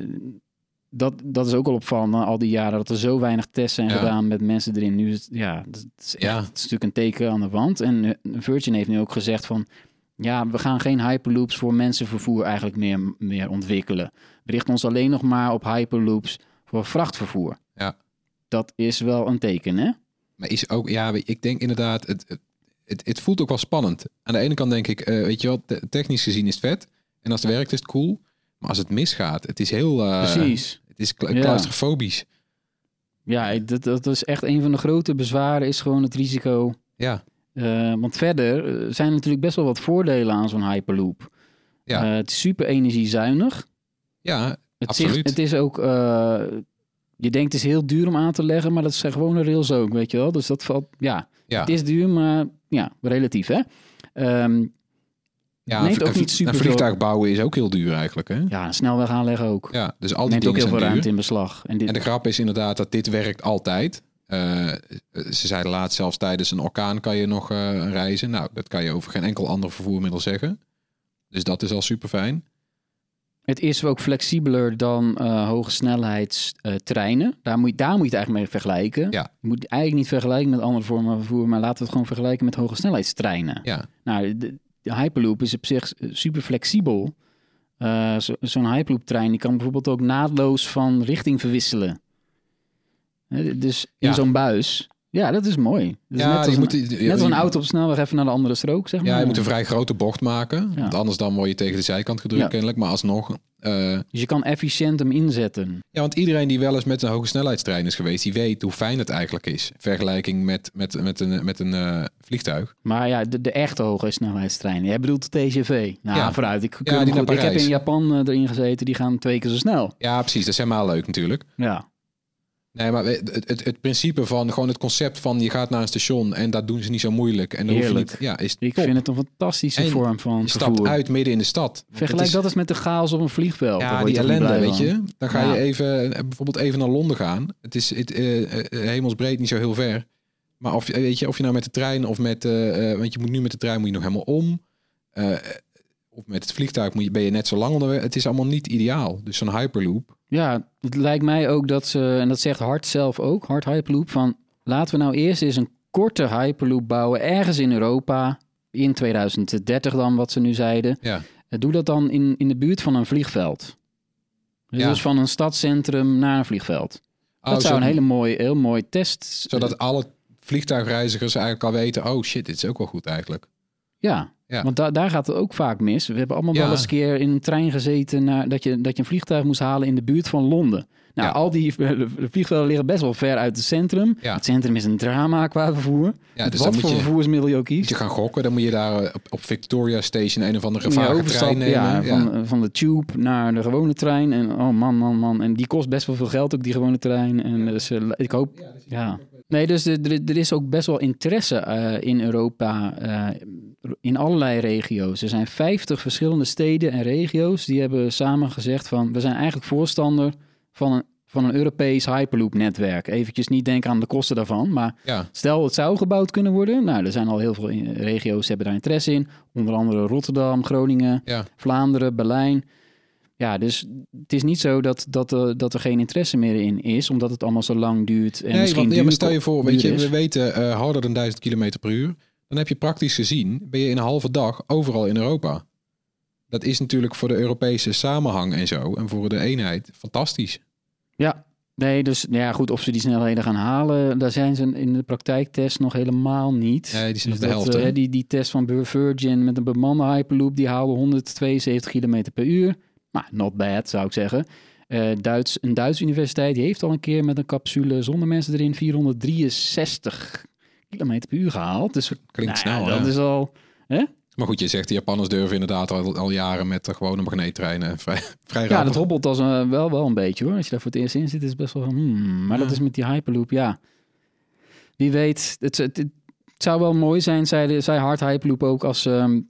dat, dat is ook al opvallend na al die jaren dat er zo weinig tests zijn Ja. gedaan met mensen erin. Nu is het, ja, het is, echt, Ja. het is natuurlijk een teken aan de wand. En eh, Virgin heeft nu ook gezegd van, ja, we gaan geen hyperloops voor mensenvervoer eigenlijk meer, meer ontwikkelen. We richten ons alleen nog maar op hyperloops voor vrachtvervoer. Ja. Dat is wel een teken, hè? Maar is ook, ja, ik denk inderdaad, het, het, het, het voelt ook wel spannend. Aan de ene kant denk ik, eh, weet je wat, te- technisch gezien is het vet. En als het werkt is het cool. Maar als het misgaat, het is heel... Precies. Het is kla- Ja. claustrofobisch. Ja, ik- dat, dat is echt een van de grote bezwaren, is gewoon het risico Ja, Eh, want verder eh, zijn er natuurlijk best wel wat voordelen aan zo'n Hyperloop. Ja. Het is super energiezuinig. ja Het, Absoluut. Zich, het is ook... je denkt het is heel duur om aan te leggen, maar dat zijn gewone rails ook, weet je wel. Dus dat valt... Ja, ja. het is duur, maar ja, relatief, hè. Ehm, ja neemt een- ook een- niet super Een vliegtuig bouwen is ook heel duur eigenlijk, hè? ja, een snelweg aanleggen ook. Ja, dus al die neemt ook heel veel ruimte duur. in beslag. En dit, En de grap is inderdaad dat dit werkt altijd. Eh, ze zeiden laatst zelfs tijdens een orkaan kan je nog eh, reizen. Nou, dat kan je over geen enkel ander vervoermiddel zeggen. Dus dat is al super fijn. Het is ook flexibeler dan eh hoge snelheidstreinen. daar, moet je, daar moet je het eigenlijk mee vergelijken. Ja. Je moet het eigenlijk niet vergelijken met andere vormen van vervoer, maar laten we het gewoon vergelijken met hoge snelheidstreinen. Ja, Nou, de, Hyperloop is op zich super flexibel. Eh, zo- Zo'n Hyperloop-trein die kan bijvoorbeeld ook naadloos van richting verwisselen. Dus in Ja. zo'n buis. Ja, dat is mooi. Dat is ja net als, je een, moet, net als een auto op de snelweg even naar de andere strook, zeg maar. Ja, je moet een vrij grote bocht maken. Ja. Want anders dan word je tegen de zijkant gedrukt Ja. kennelijk. Maar alsnog... eh, Dus je kan efficiënt hem inzetten. ja, want iedereen die wel eens met een hoge snelheidstrein is geweest... die weet hoe fijn het eigenlijk is. Vergelijking met, met, met een, met een eh, vliegtuig. Maar ja, de, de echte hoge snelheidstreinen. Jij bedoelt de TGV. Nou, Ja. vooruit. Ik, ik heb in Japan eh, erin gezeten. Die gaan twee keer zo snel. Ja, precies. Dat is helemaal leuk natuurlijk. Ja. Nee, maar het, het, het principe van gewoon het concept van je gaat naar een station en dat doen ze niet zo moeilijk. En dan hoef je Heerlijk. niet, ja, is Ik top. vind het een fantastische En vorm van je stapt vervoer. uit midden in de stad. Vergelijk is- dat eens met de chaos op een vliegveld. Ja, die ellende, weet je. Dan ga Ja. je even, eh, bijvoorbeeld even naar Londen gaan. Het is het, eh, hemelsbreed niet zo heel ver. Maar of, je- weet je, of je nou met de trein of met... want je moet nu met de trein moet je nog helemaal om. Of met het vliegtuig moet je, ben je net zo lang onderweg. Het is allemaal niet ideaal. Dus zo'n Hyperloop. Ja, het lijkt mij ook dat ze, en dat zegt Hart zelf ook, Hart Hyperloop, van laten we nou eerst eens een korte Hyperloop bouwen ergens in Europa, in 2030 dan, wat ze nu zeiden. Ja. Eh, Doe dat dan in, in de buurt van een vliegveld. Dus, Ja. dus van een stadcentrum naar een vliegveld. Oh, dat zou zo- een hele mooie, heel mooi test... Zodat alle vliegtuigreizigers eigenlijk al weten... oh shit, dit is ook wel goed eigenlijk. Ja, Ja. want da daar gaat het ook vaak mis. We hebben allemaal Ja. wel eens een keer in een trein gezeten... Naar, dat, je, dat je een vliegtuig moest halen in de buurt van Londen. Nou, Ja. al die [LAUGHS] de vliegvelden liggen best wel ver uit het centrum. Ja. Het centrum is een drama qua vervoer. Ja, dus wat voor je, vervoersmiddel je ook moet kiest. je gaan gokken. Dan moet je daar eh, op, op Victoria Station een of andere overstap- trein nemen. ja, van, van de tube naar de gewone trein. En oh man, man, man. En die kost best wel veel geld, ook die gewone trein. En dus eh, ik hoop... Ja. Nee, dus er, er- is ook best wel interesse eh, in Europa, eh, in allerlei regio's. Er zijn 50 verschillende steden en regio's die hebben samen gezegd van... we zijn eigenlijk voorstander van een, van een Europees Hyperloop-netwerk. Eventjes niet denken aan de kosten daarvan, maar Ja, Stel, het zou gebouwd kunnen worden. Nou, er zijn al heel veel in- regio's die hebben daar interesse in. Onder andere Rotterdam, Groningen, ja. Vlaanderen, Berlijn. Ja, dus het is niet zo dat, dat, er dat er geen interesse meer in is, omdat het allemaal zo lang duurt. En nee, misschien want, ja, maar stel je voor, weet je, we weten eh, harder dan 1000 km per uur. Dan heb je praktisch gezien, ben je in een halve dag overal in Europa. Dat is natuurlijk voor de Europese samenhang en zo, en voor de eenheid, fantastisch. Ja, nee, dus nou ja, goed, of ze die snelheden gaan halen, daar zijn ze in de praktijktest nog helemaal niet. Nee, die zijn Dus op de helft. eh, hè? die, die test van Virgin met een bemande Hyperloop, die haalde 172 km per uur. Nou, not bad, zou ik zeggen. Eh, Duits, een Duitse universiteit die heeft al een keer met een capsule zonder mensen erin 463 km per uur gehaald. Dus Klinkt nou ja, snel, dat hè? is al... Hè? Maar goed, je zegt, de Japanners durven inderdaad al, al jaren met de gewone magneettreinen vrij, vrij Ja, dat hobbelt als een, wel, wel een beetje hoor. Als je daar voor het eerst in zit, is het best wel van, hmm. Maar dat Ja. is met die Hyperloop, ja. Wie weet, het, het, het zou wel mooi zijn, zei, de- zei Hard Hyperloop ook, als, ehm,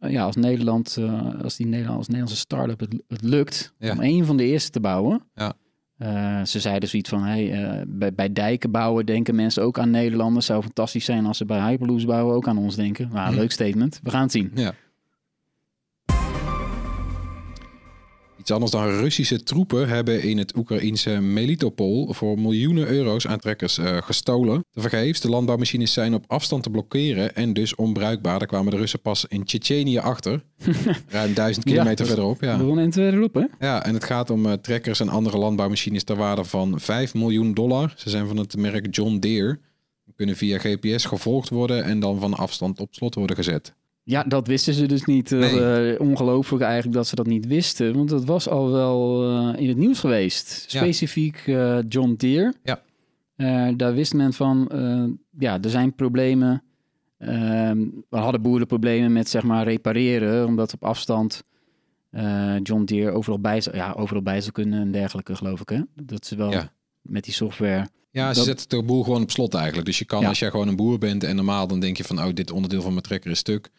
ja, als Nederland, eh, als die Nederland, als Nederlandse start-up het, het lukt Ja. om een van de eerste te bouwen. Ja. Eh, ze zeiden zoiets van, hey, eh, bij, bij dijken bouwen denken mensen ook aan Nederlanders. Zou fantastisch zijn als ze bij Hyperloops bouwen ook aan ons denken. Nou, Hm. leuk statement. We gaan het zien. Ja. Iets anders dan Russische troepen hebben in het Oekraïense Melitopol voor miljoenen euro's aan trekkers eh, gestolen. Tevergeefs, de landbouwmachines zijn op afstand te blokkeren en dus onbruikbaar. Daar kwamen de Russen pas in Tsjetsjenië achter. [LAUGHS] Ruim duizend kilometer verderop. Ja. We willen en twee erop, hè? ja, en het gaat om eh, trekkers en andere landbouwmachines ter waarde van 5 miljoen dollar. Ze zijn van het merk John Deere. Kunnen via GPS gevolgd worden en dan van afstand op slot worden gezet. Ja, dat wisten ze dus niet. Eh, Nee. eh, ongelooflijk eigenlijk dat ze dat niet wisten. Want dat was al wel eh, in het nieuws geweest. Specifiek John Deere. Ja. Daar wist men van, ja, er zijn problemen. Ehm, we hadden boeren problemen met zeg maar repareren. Omdat op afstand John Deere overal bij, zou, ja, overal bij zou kunnen en dergelijke geloof ik. Hè? Dat ze wel Ja. met die software... Ja, ze zetten de boel gewoon op slot eigenlijk. Dus je kan, Ja. als jij gewoon een boer bent en normaal dan denk je van, oh, dit onderdeel van mijn trekker is stuk.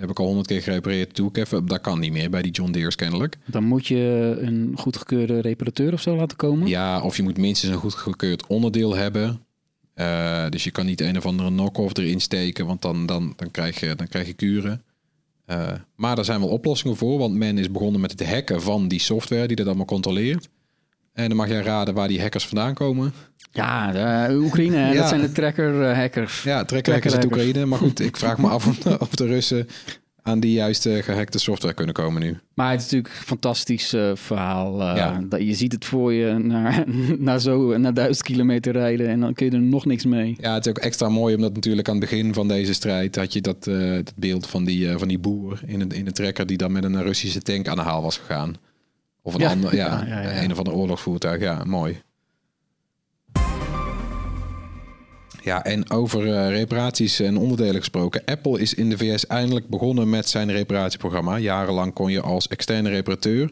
Heb ik al honderd keer gerepareerd, doe ik even. Dat kan niet meer bij die John Deere's kennelijk. Dan moet je een goedgekeurde reparateur of zo laten komen. Ja, of je moet minstens een goedgekeurd onderdeel hebben. Eh, dus je kan niet een of andere knock-off erin steken, want dan, dan, dan, krijg, je, dan krijg je kuren. Eh, maar daar zijn wel oplossingen voor, want men is begonnen met het hacken van die software die dat allemaal controleert. En dan mag jij raden waar die hackers vandaan komen. Ja, de Oekraïne, Ja. dat zijn de tracker-hackers. Ja, trekkerhackers uit. Oekraïne. Maar goed, ik vraag me af [LAUGHS] of, de Russen aan die juiste gehackte software kunnen komen nu. Maar het is natuurlijk een fantastisch eh, verhaal. eh, Ja. dat, je ziet het voor je naar, [LAUGHS] naar, zo, naar duizend kilometer rijden en dan kun je er nog niks mee. Ja, het is ook extra mooi omdat natuurlijk aan het begin van deze strijd had je dat, eh, dat beeld van die, eh, van die boer in een, in een trekker die dan met een Russische tank aan de haal was gegaan. Of een Ja. ander, ja, ja. een of ander oorlogsvoertuig. Ja, mooi. Ja, en over eh, reparaties en onderdelen gesproken. Apple is in de VS eindelijk begonnen met zijn reparatieprogramma. Jarenlang kon je als externe reparateur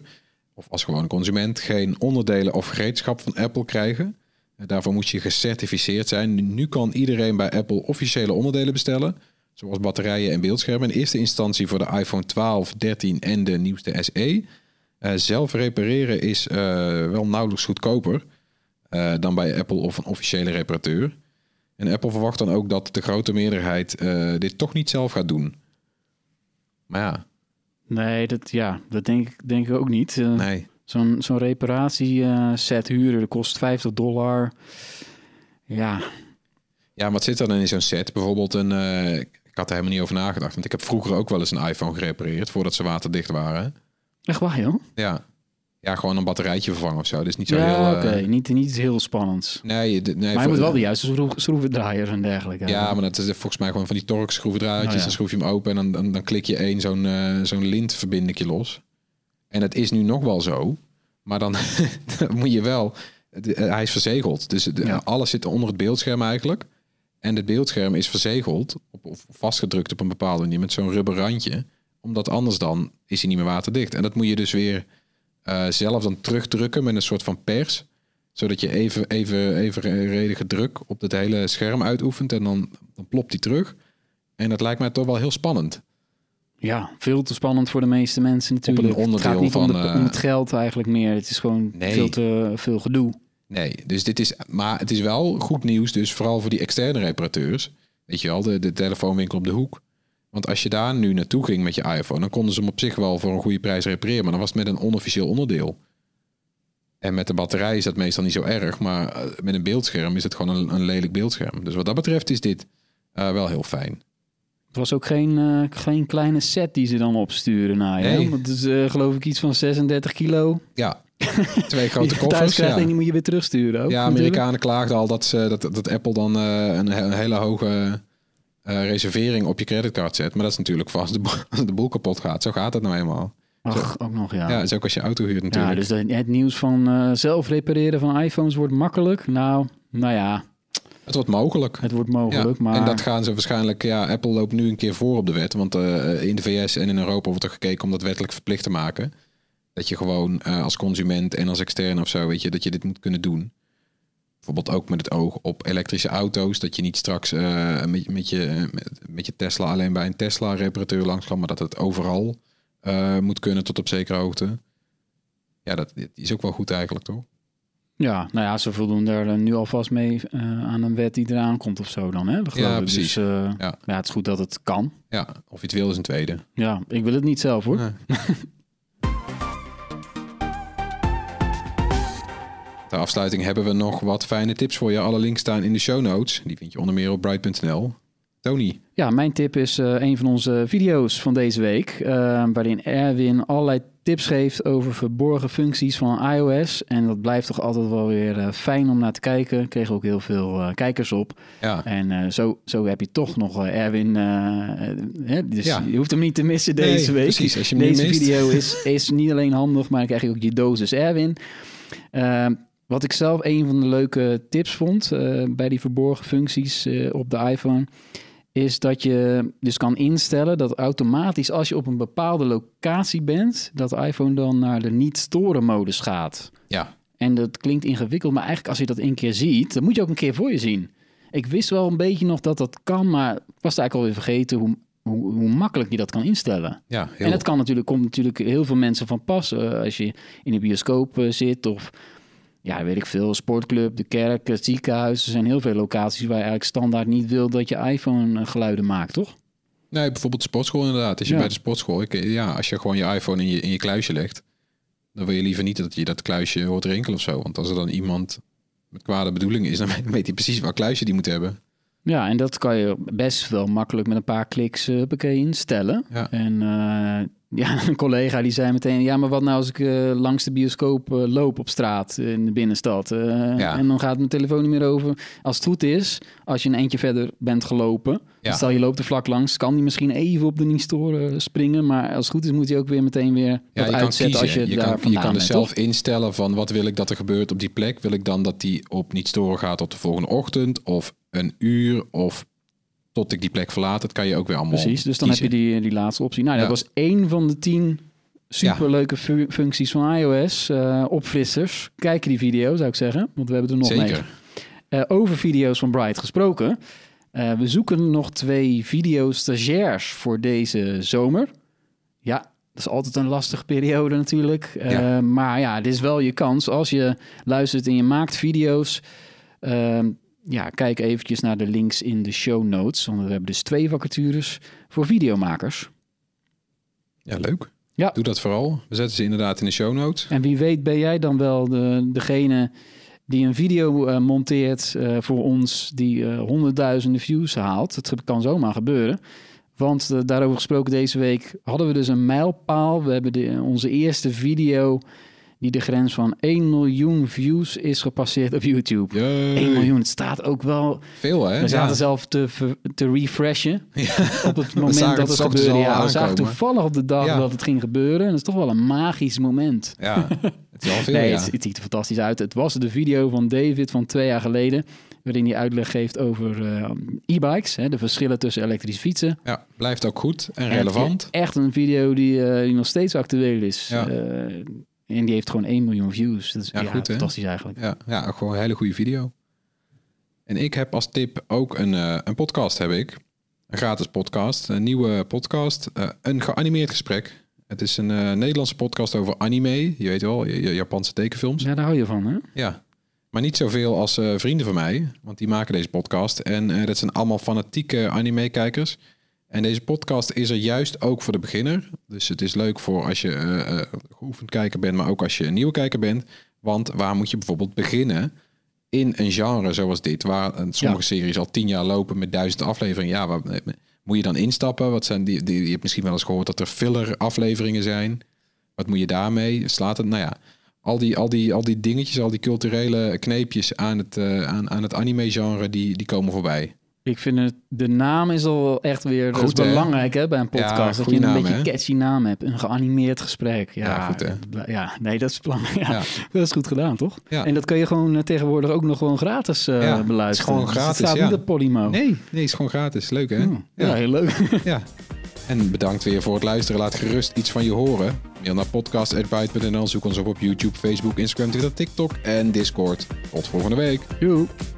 of als gewone consument geen onderdelen of gereedschap van Apple krijgen. Eh, Daarvoor moest je gecertificeerd zijn. Nu kan iedereen bij Apple officiële onderdelen bestellen, zoals batterijen en beeldschermen. In eerste instantie voor de iPhone 12, 13 en de nieuwste SE. Eh, zelf repareren is wel nauwelijks goedkoper dan bij Apple of een officiële reparateur. En Apple verwacht dan ook dat de grote meerderheid eh, dit toch niet zelf gaat doen. Maar ja, Nee, dat, ja, dat denk, ik- denk ik ook niet. Eh, nee. Zo'n zo'n reparatieset huren, dat kost 50 dollar. Ja, Ja, wat zit er dan in zo'n set? Bijvoorbeeld een... eh, ik had er helemaal niet over nagedacht. Want ik heb vroeger ook wel eens een iPhone gerepareerd... voordat ze waterdicht waren. echt waar joh? Ja, ja gewoon een batterijtje vervangen of zo. Dus niet zo Ja, heel... oké. eh, Niet, niet iets heel spannends. nee, de- nee, maar je voor- moet wel de juiste schroef, schroevendraaiers en dergelijke Ja, hebben. maar dat is volgens mij gewoon van die torx schroevendraadjes. Oh, ja. Dan schroef je hem open en dan, dan, dan klik je één zo'n eh zo'n lintverbindingje los. En het is nu nog wel zo. Maar dan, [LAUGHS] dan moet je wel... de- eh, hij is verzegeld. Dus de- Ja. alles zit onder het beeldscherm eigenlijk. En het beeldscherm is verzegeld. Op, of vastgedrukt op een bepaalde manier met zo'n rubber randje. Omdat anders dan is hij niet meer waterdicht. En dat moet je dus weer eh, zelf dan terugdrukken met een soort van pers zodat je even, even, evenredige druk op het hele scherm uitoefent. En dan, dan plopt die terug. En dat lijkt mij toch wel heel spannend. Ja, veel te spannend voor de meeste mensen natuurlijk. het onderdeel gaat niet om, van, de- eh, om het geld eigenlijk meer. Het is gewoon Nee. veel te veel gedoe. Nee, dus dit is. Maar het is wel goed nieuws. Dus vooral voor die externe reparateurs. Weet je wel, de, de telefoonwinkel op de hoek. Want als je daar nu naartoe ging met je iPhone, dan konden ze hem op zich wel voor een goede prijs repareren. Maar dan was het met een onofficieel onderdeel. En met de batterij is dat meestal niet zo erg. Maar eh, met een beeldscherm is het gewoon een, een lelijk beeldscherm. Dus wat dat betreft is dit eh, wel heel fijn. Het was ook geen, eh, geen kleine set die ze dan opsturen naar je. Nee. Het is geloof ik iets van 36 kilo. Ja, [LAUGHS] twee grote koffers. krijgt Ja. en die moet je weer terugsturen. Ook, Ja, natuurlijk. Amerikanen klaagden al dat, ze, dat, dat Apple dan een hele hoge eh, reservering op je creditcard zet. Maar dat is natuurlijk vast de, boel- [LAUGHS] als de boel kapot gaat. Zo gaat het nou eenmaal. Ach, ook nog, ja. Ja, is ook als je auto huurt Ja, natuurlijk. dus de- het nieuws van eh, zelf repareren van iPhones wordt makkelijk. Nou, nou ja. Het wordt mogelijk. Het wordt mogelijk, Ja, maar... En dat gaan ze waarschijnlijk... Ja, Apple loopt nu een keer voor op de wet. Want eh, in de VS en in Europa wordt er gekeken om dat wettelijk verplicht te maken. Dat je gewoon als consument en als externe of zo, weet je, dat je dit moet kunnen doen. Bijvoorbeeld ook met het oog op elektrische auto's. Dat je niet straks eh, met, met, je, met, met je Tesla alleen bij een Tesla-reparateur langs kan, maar dat het overal eh, moet kunnen tot op zekere hoogte. Ja, dat is ook wel goed eigenlijk, toch? Ja, nou ja, ze voldoen er nu alvast mee eh, aan een wet die eraan komt of zo dan, hè? Dat Ja, ik. precies. Dus, eh, Ja. ja, het is goed dat het kan. Ja, of je het wil is een tweede. Ja, ik wil het niet zelf, hoor. Nee. [LAUGHS] Ter afsluiting hebben we nog wat fijne tips voor je. Alle links staan in de show notes. Die vind je onder meer op bright.nl. Tony, Ja, mijn tip is eh, een van onze video's van deze week, eh, waarin Erwin allerlei tips geeft over verborgen functies van iOS. En dat blijft toch altijd wel weer eh, fijn om naar te kijken. Ik kreeg ook heel veel kijkers op. ja, En zo, zo heb je toch nog Erwin. hè, dus Ja. je hoeft hem niet te missen Nee, deze week. precies. Als je hem deze video [LAUGHS] is, is niet alleen handig, maar dan krijg je ook je dosis Erwin. Wat ik zelf een van de leuke tips vond eh, bij die verborgen functies eh, op de iPhone, is dat je dus kan instellen dat automatisch als je op een bepaalde locatie bent, dat de iPhone dan naar de niet-storen modus gaat. ja, En dat klinkt ingewikkeld, maar eigenlijk als je dat een keer ziet, dan moet je ook een keer voor je zien. Ik wist wel een beetje nog dat dat kan, maar ik was eigenlijk alweer vergeten hoe, hoe, hoe makkelijk je dat kan instellen. ja. Heel, En het kan natuurlijk, komt natuurlijk heel veel mensen van pas. eh, als je in een bioscoop zit of, ja, weet ik veel, sportclub, de kerk, het ziekenhuis. Er zijn heel veel locaties waar je eigenlijk standaard niet wil dat je iPhone eh, geluiden maakt, toch? Nee, bijvoorbeeld de sportschool inderdaad. Als je Ja. bij de sportschool, ik, ja, als je gewoon je iPhone in je, in je kluisje legt, dan wil je liever niet dat je dat kluisje hoort rinkelen of zo. Want als er dan iemand met kwade bedoelingen is, dan [LAUGHS] weet hij precies welk kluisje die moet hebben. Ja, en dat kan je best wel makkelijk met een paar kliks uh, instellen. Ja. En uh, ja, [LAUGHS] een collega die zei meteen... ja, maar wat nou als ik uh, langs de bioscoop uh, loop op straat in de binnenstad? Ja. En dan gaat mijn telefoon niet meer over. Als het goed is, als je een eentje verder bent gelopen... Ja. stel je loopt er vlak langs, kan die misschien even op de Niestore springen... maar als het goed is moet hij ook weer meteen weer ja, je uitzetten als je, je daar kan, je kan dus zelf instellen van wat wil ik dat er gebeurt op die plek. Wil ik dan dat die op niet storen gaat tot de volgende ochtend of een uur of tot ik die plek verlaat. Dat kan je ook weer allemaal Precies, dus dan kiezen. heb je die, die laatste optie. Nou, Ja. dat was één van de tien superleuke fu- functies van iOS. eh opfrissers. Kijk die video, zou ik zeggen. Want we hebben er nog Zeker. negen. Eh, over video's van Bright gesproken. Eh, we zoeken nog twee video-stagiairs voor deze zomer. Ja, dat is altijd een lastige periode natuurlijk. Ja. Maar ja, dit is wel je kans. Als je luistert en je maakt video's... eh, ja, kijk eventjes naar de links in de show notes. Want we hebben dus twee vacatures voor videomakers. Ja, leuk. Ja. Doe dat vooral. We zetten ze inderdaad in de show notes. En wie weet ben jij dan wel de, degene die een video uh, monteert uh, voor ons die uh, honderdduizenden views haalt. Het kan zomaar gebeuren. Want daarover gesproken deze week hadden we dus een mijlpaal. We hebben de, onze eerste video die de grens van 1 miljoen views is gepasseerd op YouTube. Yay. 1 miljoen, het staat ook wel... Veel hè? We zaten Ja. zelf te, te refreshen [LAUGHS] Ja. op het moment dat het gebeurde. al Ja, we zagen toevallig op de dag Ja. dat het ging gebeuren. En dat is toch wel een magisch moment. Ja, het is al veel nee, ja. het, het ziet er fantastisch uit. Het was de video van David van twee jaar geleden... waarin hij uitleg geeft over eh, e-bikes. hè, De verschillen tussen elektrische fietsen. ja. Blijft ook goed en En relevant. Echt een video die, eh, die nog steeds actueel is. Ja. Eh, en die heeft gewoon 1 miljoen views. Dat is Ja, ja, goed, hè? fantastisch eigenlijk. Ja, ja, gewoon een hele goede video. En ik heb als tip ook een, eh, een podcast, heb ik. Een gratis podcast, een nieuwe podcast. eh, een geanimeerd gesprek. Het is een eh, Nederlandse podcast over anime. Je weet wel, Japanse tekenfilms. Ja, daar hou je van, hè? Ja. Maar niet zoveel als vrienden van mij, want die maken deze podcast. En dat zijn allemaal fanatieke anime-kijkers. En deze podcast is er juist ook voor de beginner. Dus het is leuk voor als je eh, eh, geoefend kijker bent, maar ook als je een nieuwe kijker bent. Want waar moet je bijvoorbeeld beginnen in een genre zoals dit, waar eh, sommige series al tien jaar lopen met duizend afleveringen? Ja, waar, moet je dan instappen? Wat zijn die, die? Je hebt misschien wel eens gehoord dat er filler afleveringen zijn. Wat moet je daarmee? Slaat het? Nou ja, al die, al die, al die dingetjes, al die culturele kneepjes aan het, aan, aan het anime-genre, die, die komen voorbij. Ik vind het, de naam is al echt weer dat is Goed, belangrijk hè, bij een podcast. Ja, dat je een beetje hè? catchy naam hebt. Een geanimeerd gesprek. Ja, Ja, goed, hè? Ja, nee, dat is belangrijk. Ja. [LAUGHS] Dat is goed gedaan, toch? Ja. En dat kan je gewoon eh, tegenwoordig ook nog gewoon gratis eh, Ja, het is beluisteren. gewoon Dus het gratis, staat niet op Podimo. Nee, nee, is gewoon gratis. Leuk hè? Oh, ja. heel leuk. [LAUGHS] Ja. En bedankt weer voor het luisteren. Laat gerust iets van je horen. Mail naar podcast.byte.nl. Zoek ons op op YouTube, Facebook, Instagram, Twitter, TikTok en Discord. Tot volgende week. Joep.